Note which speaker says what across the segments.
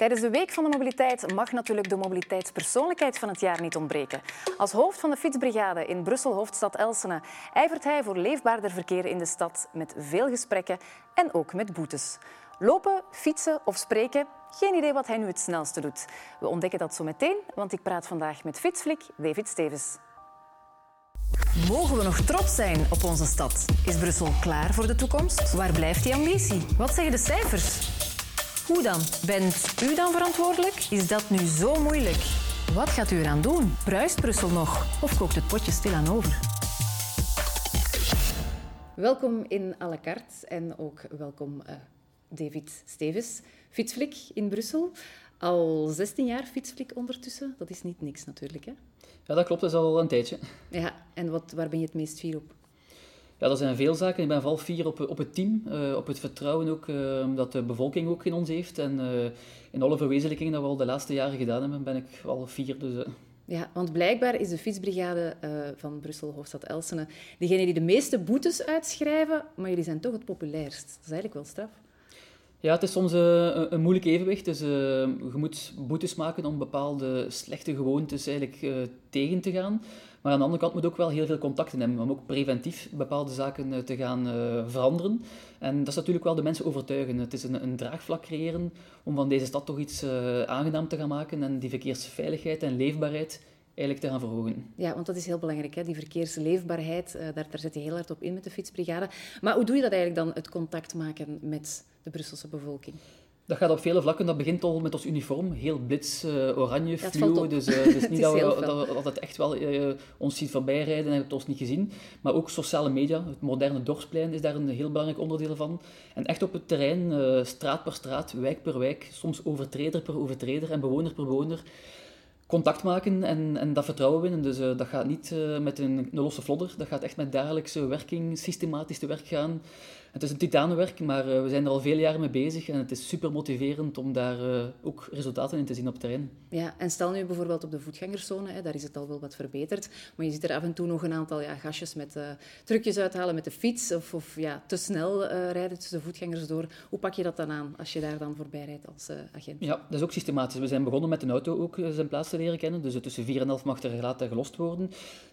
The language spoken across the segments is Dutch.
Speaker 1: Tijdens de Week van de Mobiliteit mag natuurlijk de mobiliteitspersoonlijkheid van het jaar niet ontbreken. Als hoofd van de fietsbrigade in Brussel-hoofdstad Elsene ijvert hij voor leefbaarder verkeer in de stad met veel gesprekken en ook met boetes. Lopen, fietsen of spreken, geen idee wat hij nu het snelste doet. We ontdekken dat zo meteen, want ik praat vandaag met fietsflik David Stevens. Mogen we nog trots zijn op onze stad? Is Brussel klaar voor de toekomst? Waar blijft die ambitie? Wat zeggen de cijfers? Hoe dan? Bent u dan verantwoordelijk? Is dat nu zo moeilijk? Wat gaat u eraan doen? Bruist Brussel nog? Of kookt het potje stilaan over? Welkom in à la carte en ook welkom uh, David Stevens, fietsflik in Brussel. Al 16 jaar fietsflik ondertussen, dat is niet niks natuurlijk. Hè?
Speaker 2: Ja, dat klopt, dat is al een tijdje.
Speaker 1: Ja, en wat, waar ben je het meest fier op?
Speaker 2: Ja, dat zijn veel zaken. Ik ben vooral fier op, op het team, uh, op het vertrouwen ook uh, dat de bevolking ook in ons heeft. En uh, in alle verwezenlijkingen dat we al de laatste jaren gedaan hebben, ben ik wel fier. Dus,
Speaker 1: ja, want blijkbaar is de fietsbrigade van Brussel, hoofdstad Elsene, degene die de meeste boetes uitschrijven, maar jullie zijn toch het populairst. Dat is eigenlijk wel straf.
Speaker 2: Ja, het is soms een, een moeilijk evenwicht. Dus, je moet boetes maken om bepaalde slechte gewoontes eigenlijk tegen te gaan. Maar aan de andere kant moet ook wel heel veel contacten hebben om ook preventief bepaalde zaken eh, te gaan veranderen. En dat is natuurlijk wel de mensen overtuigen. Het is een, een draagvlak creëren om van deze stad toch iets aangenaam te gaan maken en die verkeersveiligheid en leefbaarheid eigenlijk te gaan verhogen.
Speaker 1: Ja, want dat is heel belangrijk, hè? die verkeersleefbaarheid. Uh, daar, daar zet je heel hard op in met de fietsbrigade. Maar hoe doe je dat eigenlijk dan, het contact maken met de Brusselse bevolking?
Speaker 2: Dat gaat op vele vlakken. Dat begint al met ons uniform. Heel blits, uh, oranje, fluo. Dus uh, het is niet dat, we, dat, het echt wel uh, ons ziet voorbijrijden en het ons niet gezien. Maar ook sociale media. Het moderne dorpsplein is daar een heel belangrijk onderdeel van. En echt op het terrein, straat per straat, wijk per wijk, soms overtreder per overtreder en bewoner per bewoner contact maken en, en dat vertrouwen winnen. Dus dat gaat niet met een, een, losse vlodder, dat gaat echt met dagelijkse werking, systematisch te werk gaan. Het is een titanenwerk, maar uh, we zijn er al veel jaren mee bezig en het is super motiverend om daar ook resultaten in te zien op terrein.
Speaker 1: Ja, en stel nu bijvoorbeeld op de voetgangerszone, hè, daar is het al wel wat verbeterd, maar je ziet er af en toe nog een aantal ja, gastjes met trucjes uithalen met de fiets of, of ja, te snel rijden tussen de voetgangers door. Hoe pak je dat dan aan als je daar dan voorbij rijdt als agent?
Speaker 2: Ja, dat is ook systematisch. We zijn begonnen met een auto ook zijn plaats te leren kennen, dus tussen 4 en 11 mag er laten gelost worden.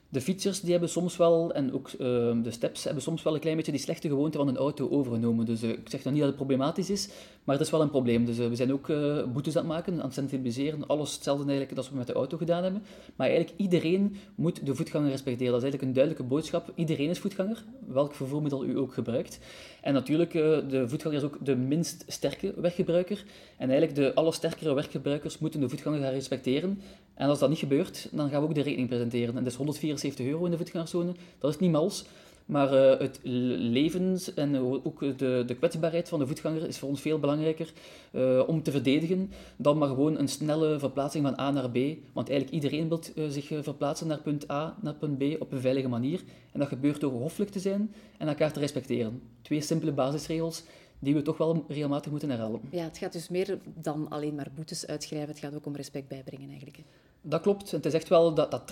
Speaker 2: De fietsers die hebben soms wel, en ook de steps, hebben soms wel een klein beetje die slechte gewoonte van een auto overgenomen. Dus uh, ik zeg dan niet dat het problematisch is, maar het is wel een probleem. Dus uh, we zijn ook uh, boetes aan het maken, aan het sensibiliseren. Alles hetzelfde eigenlijk als we met de auto gedaan hebben. Maar eigenlijk iedereen moet de voetganger respecteren. Dat is eigenlijk een duidelijke boodschap. Iedereen is voetganger, welk vervoermiddel u ook gebruikt. En natuurlijk, de voetganger is ook de minst sterke weggebruiker. En eigenlijk de alle sterkere weggebruikers moeten de voetganger gaan respecteren. En als dat niet gebeurt, dan gaan we ook de rekening presenteren. En dat is 174 euro in de voetgangerzone. Dat is niet mals. Maar uh, het levens en ook de, de kwetsbaarheid van de voetganger is voor ons veel belangrijker uh, om te verdedigen dan maar gewoon een snelle verplaatsing van A naar B. Want eigenlijk iedereen wil uh, zich verplaatsen naar punt A, naar punt B op een veilige manier. En dat gebeurt door hoffelijk te zijn en elkaar te respecteren. Twee simpele basisregels die we toch wel regelmatig moeten herhalen.
Speaker 1: Ja, het gaat dus meer dan alleen maar boetes uitschrijven. Het gaat ook om respect bijbrengen eigenlijk. Hè?
Speaker 2: Dat klopt. Het is echt wel dat, dat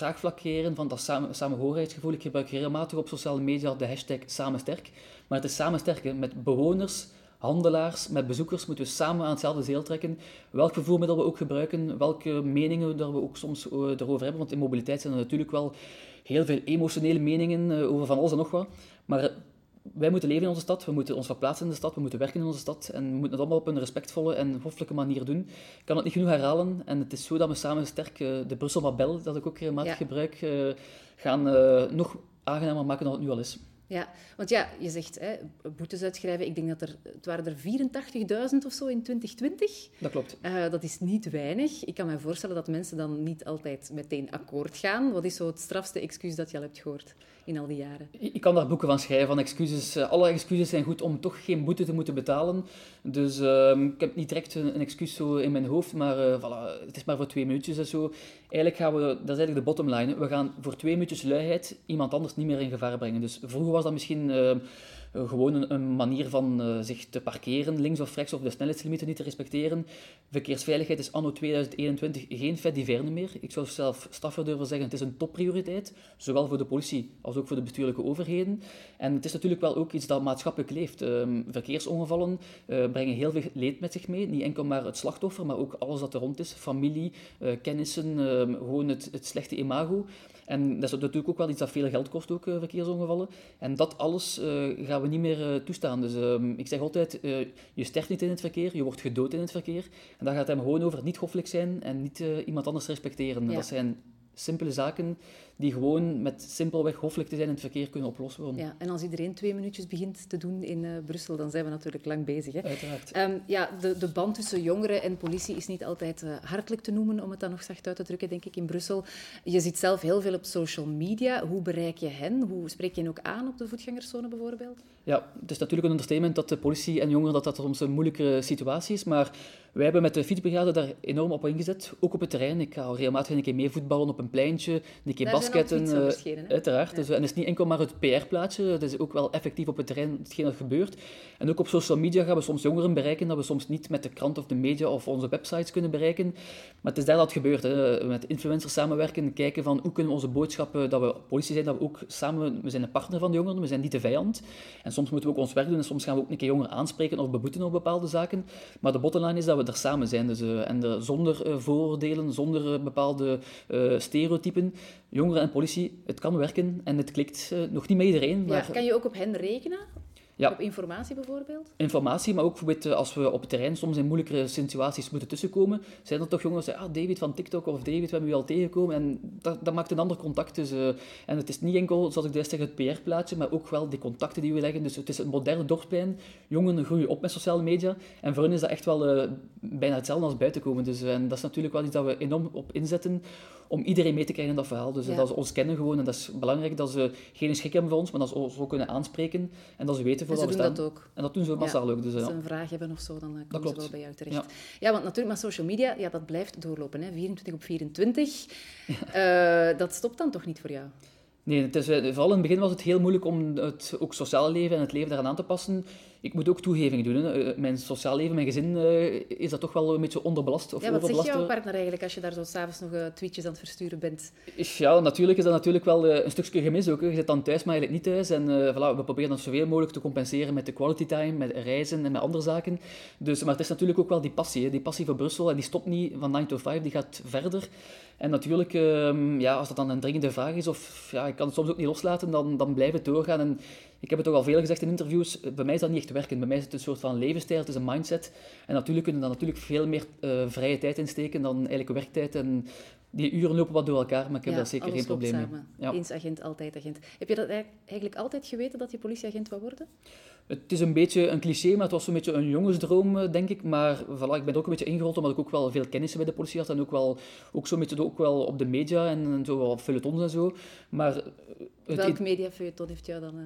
Speaker 2: van dat samen, samenhorigheidsgevoel. Ik gebruik regelmatig op sociale media de hashtag samensterk. Maar het is samensterken met bewoners, handelaars, met bezoekers moeten we samen aan hetzelfde zeel trekken. Welk vervoermiddel we ook gebruiken, welke meningen we ook soms eh, erover hebben. Want in mobiliteit zijn er natuurlijk wel heel veel emotionele meningen eh, over van alles en nog wat. Maar wij moeten leven in onze stad, we moeten ons verplaatsen in de stad, we moeten werken in onze stad en we moeten het allemaal op een respectvolle en hoffelijke manier doen. Ik kan het niet genoeg herhalen en het is zo dat we samen sterk uh, de Brussel Mabel, dat ik ook regelmatig ja. gebruik, uh, gaan uh, nog aangenamer maken dan het nu al is.
Speaker 1: Ja, want ja, je zegt hè, boetes uitschrijven. Ik denk dat er, het waren er 84.000 of zo in 2020.
Speaker 2: Dat klopt.
Speaker 1: Uh, dat is niet weinig. Ik kan me voorstellen dat mensen dan niet altijd meteen akkoord gaan. Wat is zo het strafste excuus dat je al hebt gehoord in al die jaren?
Speaker 2: Ik kan daar boeken van schrijven, van excuses. Eh, alle excuses zijn goed om toch geen boete te moeten betalen. Dus uh, ik heb niet direct een, een, excuus zo in mijn hoofd, maar uh, voilà, het is maar voor twee minuutjes en zo. Eigenlijk gaan we, dat is eigenlijk de bottom line, we gaan voor twee minuutjes luiheid iemand anders niet meer in gevaar brengen. Dus vroeger was dat misschien uh, gewoon een, manier van zich te parkeren, links of rechts, of de snelheidslimieten niet te respecteren. Verkeersveiligheid is anno 2021 geen fait meer. Ik zou zelf staffer durven zeggen, het is een topprioriteit, zowel voor de politie als ook voor de bestuurlijke overheden. En het is natuurlijk wel ook iets dat maatschappelijk leeft. Ehm, verkeersongevallen brengen heel veel leed met zich mee, niet enkel maar het slachtoffer, maar ook alles dat er rond is, familie, kennissen, ehm, gewoon het, het slechte imago. En dat is natuurlijk ook wel iets dat veel geld kost, ook verkeersongevallen. En dat alles gaan we niet meer uh, toestaan. Dus ehm, ik zeg altijd, je sterft niet in het verkeer, je wordt gedood in het verkeer. En daar gaat het hem gewoon over niet hoffelijk zijn en niet iemand anders respecteren. Dat zijn simpele zaken die gewoon met simpelweg hoffelijk te zijn in het verkeer kunnen oplossen worden.
Speaker 1: Ja, en als iedereen twee minuutjes begint te doen in uh, Brussel, dan zijn we natuurlijk lang bezig. Hè?
Speaker 2: Uiteraard.
Speaker 1: Um, ja, de, de band tussen jongeren en politie is niet altijd uh, hartelijk te noemen, om het dan nog zacht uit te drukken, denk ik, in Brussel. Je ziet zelf heel veel op social media. Hoe bereik je hen? Hoe spreek je hen ook aan op de voetgangerszone bijvoorbeeld?
Speaker 2: Ja, het is natuurlijk een understatement dat de politie en jongeren dat dat soms een moeilijke situatie is, maar wij hebben met de fietsbrigade daar enorm op ingezet, ook op het terrein. Ik ga regelmatig een keer mee voetballen op een pleintje, een keer basketten.
Speaker 1: Uh,
Speaker 2: uiteraard. Dus, en het is niet enkel maar het PR-plaatje, het is ook wel effectief op het terrein hetgeen dat gebeurt. En ook op social media gaan we soms jongeren bereiken dat we soms niet met de krant of de media of onze websites kunnen bereiken. Maar het is daar dat het gebeurt. Hè. Met influencers samenwerken, kijken van hoe kunnen we onze boodschappen, dat we politie zijn, dat we ook samen, we zijn een partner van de jongeren, we zijn niet de vijand. En soms moeten we ook ons werk doen en soms gaan we ook een keer jongeren aanspreken of beboeten op bepaalde zaken. Maar de bottomline is dat we er samen zijn. Dus, uh, en de, zonder uh, vooroordelen, zonder bepaalde stereotypen. Jongeren en politie, het kan werken en het klikt nog niet met iedereen.
Speaker 1: Maar... Ja, kan je ook op hen rekenen?
Speaker 2: Ja.
Speaker 1: Op informatie bijvoorbeeld?
Speaker 2: Informatie, maar ook als we op het terrein soms in moeilijkere situaties moeten tussenkomen, zijn er toch jongens die ah, David van TikTok of David, we hebben u al tegengekomen. En dat, dat maakt een ander contact. Dus, uh, en het is niet enkel, zoals ik juist zeg, het PR-plaatje, maar ook wel die contacten die we leggen. Dus het is een moderne dorpsplein. Jongeren groeien op met sociale media. En voor hen is dat echt wel uh, bijna hetzelfde als buiten komen. Dus, uh, en dat is natuurlijk wel iets dat we enorm op inzetten om iedereen mee te krijgen in dat verhaal. Dus dat ze ons kennen gewoon. En dat is belangrijk dat ze geen schrik hebben voor ons, maar dat ze ons ook kunnen aanspreken. En dat ze weten voor we
Speaker 1: staan. dat ook.
Speaker 2: En dat doen ze massaal ook. Dus,
Speaker 1: Als ze een vraag hebben of zo, dan komen ze wel bij jou terecht. Ja. ja, want natuurlijk, maar social media, ja, dat blijft doorlopen. Hè. 24 op 24. Uh, dat stopt dan toch niet voor jou?
Speaker 2: Nee, het is, vooral in het begin was het heel moeilijk om het ook sociale leven en het leven daaraan aan te passen ik moet ook toegevingen doen. Hè. Eh, mijn sociaal leven, mijn gezin, uh, is dat toch wel een beetje onderbelast of
Speaker 1: Ja, wat zegt jouw partner eigenlijk als je daar zo s'avonds nog uh, tweetjes aan het versturen bent?
Speaker 2: Ja, natuurlijk is dat natuurlijk wel een stukje gemis ook. Je zit dan thuis, maar eigenlijk niet thuis. En voilà, we proberen dan zoveel mogelijk te compenseren met de quality time, met reizen en met andere zaken. Dus, maar het is natuurlijk ook wel die passie. Hè. Die passie voor Brussel, en die stopt niet van 9 to 5, die gaat verder. En natuurlijk, ehm, ja, als dat dan een dringende vraag is, of ja, ik kan het soms ook niet loslaten, dan, dan blijft het doorgaan. En ik heb het toch al veel gezegd in interviews, bij mij is dat niet echt werken. Bij mij is het een soort van levensstijl, het is een mindset. En natuurlijk kunnen we dan natuurlijk veel meer uh, vrije tijd insteken dan eigenlijk werktijd. En die uren lopen wat door elkaar, maar ik heb
Speaker 1: ja,
Speaker 2: daar zeker geen probleem
Speaker 1: mee. Ja. Eens agent, altijd agent. Heb je dat eigenlijk altijd geweten, dat je politieagent wou worden?
Speaker 2: Het is een beetje een cliché, maar het was een beetje een jongensdroom, eh, denk ik. Maar voilà, ik ben er ook een beetje ingerold, omdat ik ook wel veel kennis bij de politie had. En ook wel, ook zo beetje ook wel op de media en, en zo op feuilletons en zo. Maar...
Speaker 1: Welk mediafeuilleton heeft jou dan... Uh...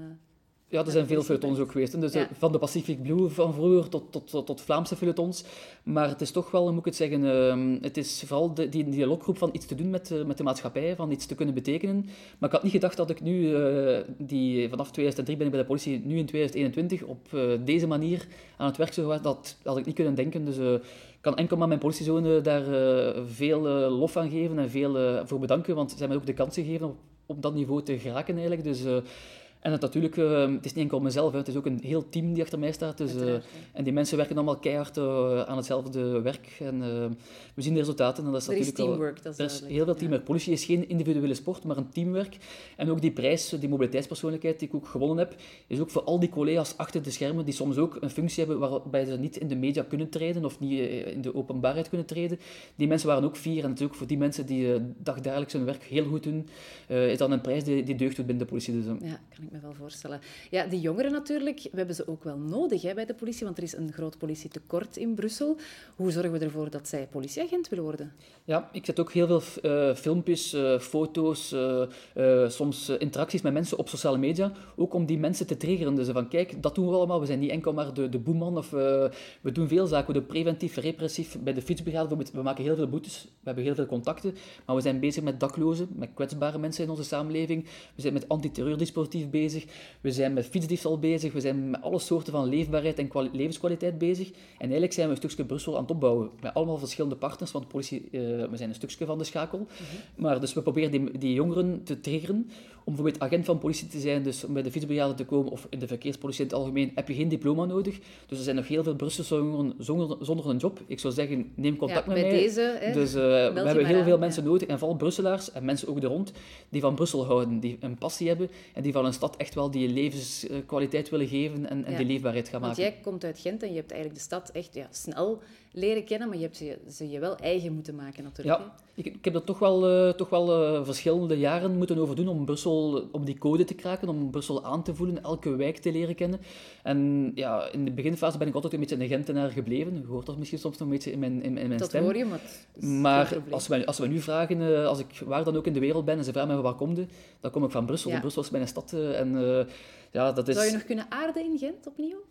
Speaker 2: Ja, er zijn veel feuilletons ook geweest. Dus Van de Pacific Blue van vroeger tot, tot, tot, tot, Vlaamse feuilletons. Maar het is toch wel, moet ik het zeggen, uh, het is vooral de, die dialooggroep van iets te doen met, uh, met de maatschappij, van iets te kunnen betekenen. Maar ik had niet gedacht dat ik nu, uh, die, vanaf 2003 ben ik bij de politie, nu in 2021 op deze manier aan het werk zou gaan. Dat had ik niet kunnen denken. Dus ik kan enkel maar mijn politiezone daar veel lof aan geven en veel voor bedanken, want ze hebben mij ook de kans gegeven op, op dat niveau te geraken eigenlijk. Dus en het, natuurlijk, uh, het is niet enkel mezelf, hè. het is ook een heel team die achter mij staat. Dus, uh, en die mensen werken allemaal keihard uh, aan hetzelfde werk. En we zien de resultaten. En dat is
Speaker 1: er
Speaker 2: natuurlijk
Speaker 1: is teamwork, dat is
Speaker 2: Er is heel veel teamwork. Politie is geen individuele sport, maar een teamwork. En ook die prijs, die mobiliteitspersoonlijkheid die ik ook gewonnen heb, is ook voor al die collega's achter de schermen, die soms ook een functie hebben waarbij ze niet in de media kunnen treden of niet in de openbaarheid kunnen treden. Die mensen waren ook vier. En natuurlijk voor die mensen die dagdagelijks hun werk heel goed doen, is dat een prijs die, die deugd doet binnen de politie. Dus,
Speaker 1: ja, kan ik me wel voorstellen. Ja, die jongeren natuurlijk, we hebben ze ook wel nodig hè, bij de politie, want er is een groot politietekort in Brussel. Hoe zorgen we ervoor dat zij politieagent willen worden?
Speaker 2: Ja, ik zet ook heel veel uh, filmpjes, uh, foto's, uh, soms interacties met mensen op sociale media, ook om die mensen te triggeren. Dus van, kijk, dat doen we allemaal. We zijn niet enkel maar de, de boeman, of we doen veel zaken. We doen preventief, repressief. Bij de fietsbrigade we maken heel veel boetes, we hebben heel veel contacten, maar we zijn bezig met daklozen, met kwetsbare mensen in onze samenleving. We zijn met antiterreurdispositief bezig bezig, we zijn met fietsdiefstal bezig, we zijn met alle soorten van leefbaarheid en levenskwaliteit bezig. En eigenlijk zijn we een stukje Brussel aan het opbouwen, met allemaal verschillende partners, want de politie, uh, we zijn een stukje van de schakel. Mhm. Maar dus we proberen die, die jongeren te triggeren om bijvoorbeeld agent van politie te zijn, dus om bij de fietsbrigade te komen, of in de verkeerspolitie in het algemeen, heb je geen diploma nodig. Dus er zijn nog heel veel Brusselse jongeren zonder, zonder een job. Ik zou zeggen, neem contact met mij.
Speaker 1: Deze, hè,
Speaker 2: dus uh, we hebben heel veel mensen nodig, en vooral Brusselaars, en mensen ook er rond, die van Brussel houden, die een passie hebben, en die van een stad echt wel die levenskwaliteit willen geven en, en die leefbaarheid gaan maken.
Speaker 1: Want jij komt uit Gent en je hebt eigenlijk de stad echt ja, snel leren kennen, maar je hebt ze, ze je wel eigen moeten maken natuurlijk.
Speaker 2: Ja, ik, ik, heb er toch wel, uh, toch wel uh, verschillende jaren moeten over doen om Brussel, om die code te kraken, om Brussel aan te voelen, elke wijk te leren kennen. En ja, in de beginfase ben ik altijd een beetje een Gentenaar gebleven. Je hoort dat misschien soms nog een beetje in mijn, in, in mijn
Speaker 1: dat
Speaker 2: stem.
Speaker 1: hoor je, maar
Speaker 2: Maar als we, als we nu vragen, uh, als ik waar dan ook in de wereld ben, en ze vragen me waar kom je, dan kom ik van Brussel. Ja. Brussel is mijn stad. En, ja, dat is...
Speaker 1: Zou je nog kunnen aarden in Gent opnieuw?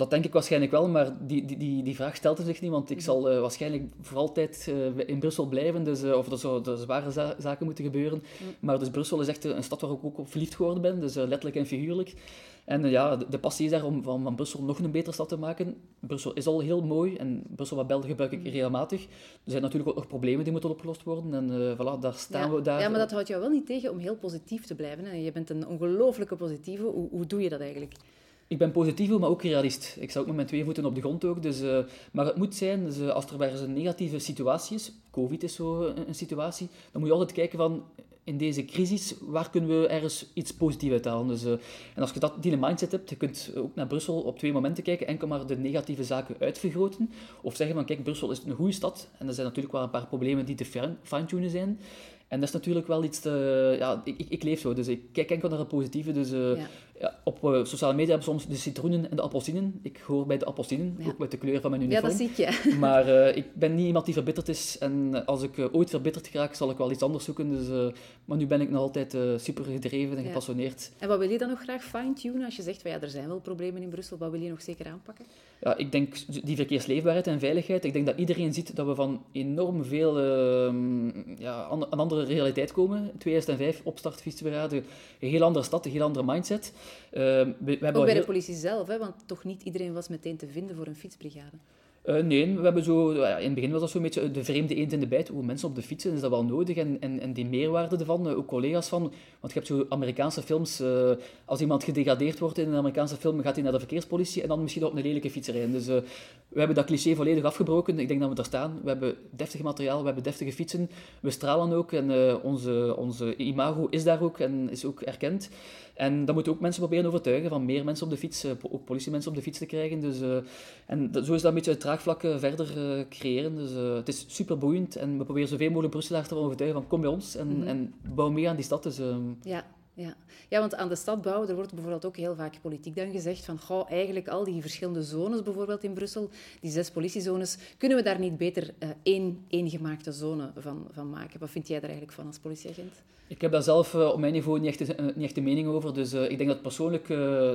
Speaker 2: Dat denk ik waarschijnlijk wel, maar die, die, die, die vraag stelt er zich niet, want ik zal uh, waarschijnlijk voor altijd uh, in Brussel blijven, dus, uh, of er zouden zware za zaken moeten gebeuren. Maar dus Brussel is echt een stad waar ik ook op verliefd geworden ben, dus letterlijk en figuurlijk. En ja, de, de, passie is daar om van, van, Brussel nog een betere stad te maken. Brussel is al heel mooi en Brussel wat België gebruik ik regelmatig. Er zijn natuurlijk ook nog problemen die moeten opgelost worden en voilà, daar staan
Speaker 1: ja.
Speaker 2: we daar.
Speaker 1: Ja, maar dat houdt jou wel niet tegen om heel positief te blijven. Hè? Je bent een ongelooflijke positieve. Hoe, hoe doe je dat eigenlijk?
Speaker 2: Ik ben positief, maar ook realist. Ik sta ook met mijn twee voeten op de grond ook. Dus, uh, maar het moet zijn, dus, uh, als er weer een negatieve situatie is, COVID is zo een, situatie, dan moet je altijd kijken van, in deze crisis, waar kunnen we ergens iets positiefs uithalen? Dus, uh, en als je dat, die mindset hebt, je kunt ook naar Brussel op twee momenten kijken, enkel maar de negatieve zaken uitvergroten. Of zeggen van, kijk, Brussel is een goede stad, en er zijn natuurlijk wel een paar problemen die te fine-tunen zijn. En dat is natuurlijk wel iets te... Ja, ik, ik, leef zo, dus ik kijk enkel naar het positieve. Dus. Ja, op uh, sociale media hebben soms de citroenen en de appelsinen. Ik hoor bij de appelsinen, ook met de kleur van mijn uniform.
Speaker 1: Ja, dat zie.
Speaker 2: Maar uh, ik ben niet iemand die verbitterd is. En als ik ooit verbitterd raak, zal ik wel iets anders zoeken. Dus, maar nu ben ik nog altijd super gedreven en gepassioneerd.
Speaker 1: En wat wil je dan nog graag fine-tunen? Als je zegt, van, ja, er zijn wel problemen in Brussel, wat wil je nog zeker aanpakken?
Speaker 2: Ja, ik denk die verkeersleefbaarheid en veiligheid. Ik denk dat iedereen ziet dat we van enorm veel ja, een andere realiteit komen. 2005, opstart fietsbrigade, een heel andere stad, een heel andere mindset.
Speaker 1: Uh, we, we hebben Ook bij heel... de politie zelf, hè? want toch niet iedereen was meteen te vinden voor een fietsbrigade.
Speaker 2: Uh, nee, we hebben zo, in het begin was dat zo'n beetje de vreemde eend in de bijt. Hoe mensen op de fietsen, is dat wel nodig? En, en, en die meerwaarde ervan, ook collega's van. Want je hebt zo Amerikaanse films, als iemand gedegradeerd wordt in een Amerikaanse film, gaat hij naar de verkeerspolitie en dan misschien op een lelijke fiets. Dus we hebben dat cliché volledig afgebroken. Ik denk dat we daar staan. We hebben deftig materiaal, we hebben deftige fietsen. We stralen ook en onze, onze imago is daar ook en is ook erkend. En dan moeten ook mensen proberen overtuigen van meer mensen op de fiets, ook politiemensen op de fiets te krijgen. Dus, en zo is dat een beetje het draagvlak verder creëren. Dus het is super boeiend en we proberen zoveel mogelijk Brusselaars te overtuigen van kom bij ons en, mm -hmm. en bouw mee aan die stad. Dus,
Speaker 1: ja. Ja. ja, want aan de stad bouwen, er wordt bijvoorbeeld ook heel vaak politiek dan gezegd van, goh, eigenlijk al die verschillende zones bijvoorbeeld in Brussel, die zes politiezones, kunnen we daar niet beter uh, één, één gemaakte zone van, van maken? Wat vind jij daar eigenlijk van als politieagent?
Speaker 2: Ik heb daar zelf uh, op mijn niveau niet echt, uh, niet echt een mening over. Dus ik denk dat het persoonlijk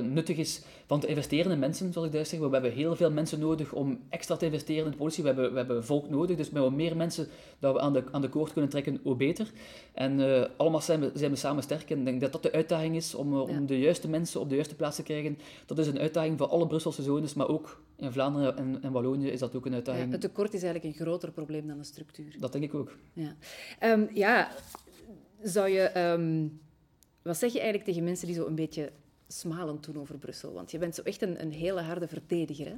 Speaker 2: nuttig is van te investeren in mensen, zoals ik daar zeg. We hebben heel veel mensen nodig om extra te investeren in de politie. We hebben, we hebben volk nodig, dus met hoe meer mensen dat we aan de, aan de koord kunnen trekken, hoe beter. En allemaal zijn we, zijn we samen sterk. En ik denk dat dat de uitdaging is om, om ja. de juiste mensen op de juiste plaats te krijgen. Dat is een uitdaging voor alle Brusselse zones, maar ook in Vlaanderen en, en Wallonië is dat ook een uitdaging.
Speaker 1: Ja, het tekort is eigenlijk een groter probleem dan de structuur.
Speaker 2: Dat denk ik ook.
Speaker 1: Ja, um, ja zou je... Um, wat zeg je eigenlijk tegen mensen die zo een beetje smalend doen over Brussel? Want je bent zo echt een, een hele harde verdediger, hè?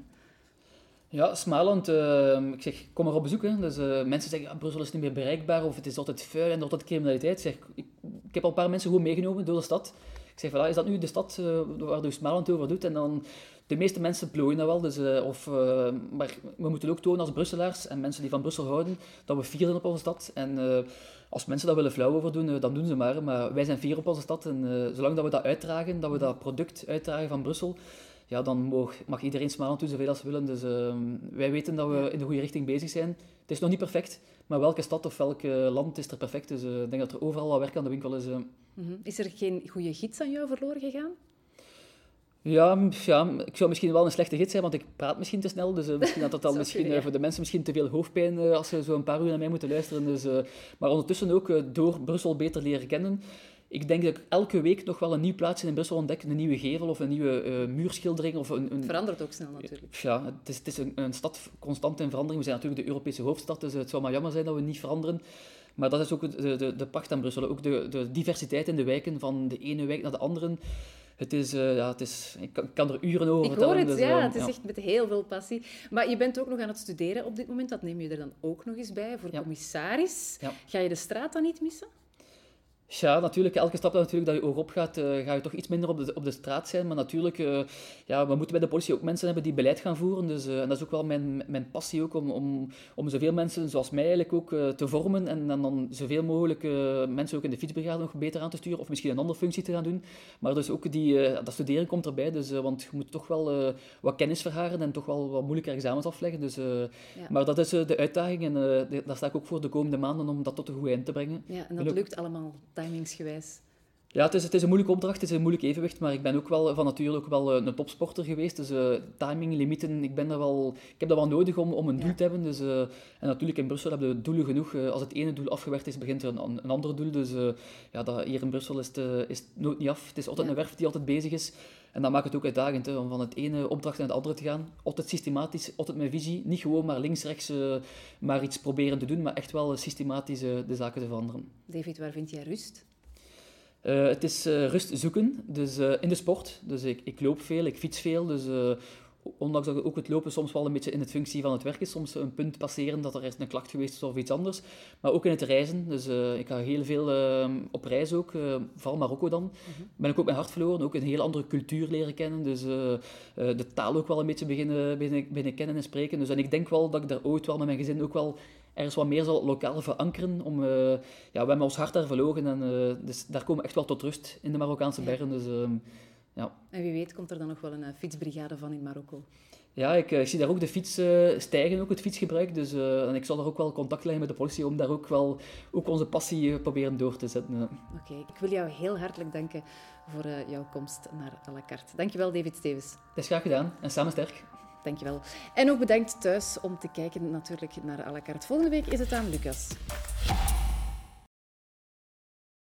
Speaker 2: Ja, smalend. Uh, ik zeg, kom maar op bezoek. Dus, uh, mensen zeggen, ja, Brussel is niet meer bereikbaar of het is altijd vuil en altijd criminaliteit. Zeg, ik, ik heb al een paar mensen goed meegenomen door de stad. Ik zeg, voilà, is dat nu de stad uh, waar je smalend over doet? En dan, de meeste mensen plooien dat wel. Dus, uh, of, maar we moeten ook tonen als Brusselaars en mensen die van Brussel houden, dat we fier zijn op onze stad. En als mensen dat willen flauw over doen, dan doen ze maar. Maar wij zijn fier op onze stad en zolang dat we dat uitdragen, dat we dat product uitdragen van Brussel, ja, dan mag, mag iedereen smalend doen zoveel als ze willen. Dus uh, wij weten dat we in de goede richting bezig zijn. Het is nog niet perfect, maar welke stad of welk land is er perfect? Dus uh, ik denk dat er overal wat werk aan de winkel is.
Speaker 1: Mm -hmm. Is er geen goede gids aan jou verloren gegaan?
Speaker 2: Ja, ja, ik zou misschien wel een slechte gids zijn, want ik praat misschien te snel. Dus uh, misschien dat dat dan misschien, uh, voor de mensen misschien te veel hoofdpijn uh, als ze zo een paar uur naar mij moeten luisteren. Dus, maar ondertussen ook door Brussel beter leren kennen, ik denk dat ik elke week nog wel een nieuw plaatsje in Brussel ontdek. Een nieuwe gevel of een nieuwe uh, muurschildering. Of een, een...
Speaker 1: Het verandert ook snel natuurlijk.
Speaker 2: Ja, het is, het is een, een, stad constant in verandering. We zijn natuurlijk de Europese hoofdstad, dus het zou maar jammer zijn dat we niet veranderen. Maar dat is ook de, de, de pacht aan Brussel. Ook de, de diversiteit in de wijken, van de ene wijk naar de andere. Het is, uh, ja, het is, ik kan, kan, er uren over
Speaker 1: ik
Speaker 2: vertellen.
Speaker 1: Ik hoor het,
Speaker 2: dus,
Speaker 1: ja.
Speaker 2: Uh,
Speaker 1: het is
Speaker 2: ja.
Speaker 1: echt met heel veel passie. Maar je bent ook nog aan het studeren op dit moment. Dat neem je er dan ook nog eens bij voor
Speaker 2: Ja.
Speaker 1: commissaris.
Speaker 2: Ja.
Speaker 1: Ga je de straat dan niet missen?
Speaker 2: Ja, natuurlijk. Elke stap dat, natuurlijk, dat je oog op gaat, eh, ga je toch iets minder op de, op de straat zijn. Maar natuurlijk, eh, ja, we moeten bij de politie ook mensen hebben die beleid gaan voeren. Dus, eh, en dat is ook wel mijn, mijn passie ook, om, om, om zoveel mensen zoals mij eigenlijk ook te vormen. En, dan dan zoveel mogelijk mensen ook in de fietsbrigade nog beter aan te sturen. Of misschien een andere functie te gaan doen. Maar dus ook die, dat studeren komt erbij. Dus, want je moet toch wel wat kennis vergaren en toch wel wat moeilijke examens afleggen. Dus, Maar dat is de uitdaging. En daar sta ik ook voor de komende maanden om dat tot een goed eind te brengen.
Speaker 1: Ja, en dat
Speaker 2: ook-
Speaker 1: lukt allemaal timingsgewijs.
Speaker 2: Ja, het is, het is een moeilijke opdracht, het is een moeilijk evenwicht, maar ik ben ook wel van nature ook wel eh, een topsporter geweest. Dus eh, timing, limieten, ik, ben daar wel, ik heb dat wel nodig om, om een
Speaker 1: Ja.
Speaker 2: doel te hebben. Dus, eh, en natuurlijk in Brussel hebben we doelen genoeg. Als het ene doel afgewerkt is, begint er een, een ander doel. Dus ja, dat, hier in Brussel is het, is het nooit niet af. Het is altijd
Speaker 1: Ja.
Speaker 2: een werf die altijd bezig is. En dat maakt het ook uitdagend, hè, om van het ene opdracht naar het andere te gaan. Altijd systematisch, altijd met visie. Niet gewoon maar links, rechts eh, maar iets proberen te doen, maar echt wel systematisch eh, de zaken te veranderen.
Speaker 1: David, waar vind jij rust?
Speaker 2: Eh, het is eh, rust zoeken, dus eh, in de sport. Dus ik, ik loop veel, ik fiets veel. Dus eh, ondanks dat ook het lopen soms wel een beetje in het functie van het werk is, soms een punt passeren dat er is een klacht geweest is of iets anders. Maar ook in het reizen. Dus eh, ik ga heel veel eh, op reis ook, eh, vooral Marokko dan. Ben ik ook mijn hart verloren, ook een heel andere cultuur leren kennen. Dus eh, de taal ook wel een beetje beginnen, beginnen, beginnen kennen en spreken. Dus en ik denk wel dat ik daar ooit wel met mijn gezin ook wel ergens wat meer zal lokaal verankeren. Om, ja, we hebben ons hart daar verlogen en dus daar komen we echt wel tot rust in de Marokkaanse bergen. Dus ehm, ja.
Speaker 1: En wie weet komt er dan nog wel een eh, fietsbrigade van in Marokko.
Speaker 2: Ja, ik, eh, ik zie daar ook de fiets eh, stijgen, ook het fietsgebruik. Dus, en ik zal daar ook wel contact leggen met de politie om daar ook wel ook onze passie proberen door te zetten.
Speaker 1: Oké, ik wil jou heel hartelijk danken voor jouw komst naar à la carte. Dankjewel, David Stevens.
Speaker 2: Het is graag gedaan en samen sterk.
Speaker 1: Dankjewel. En ook bedankt thuis om te kijken natuurlijk naar à la carte. Volgende week is het aan Lucas.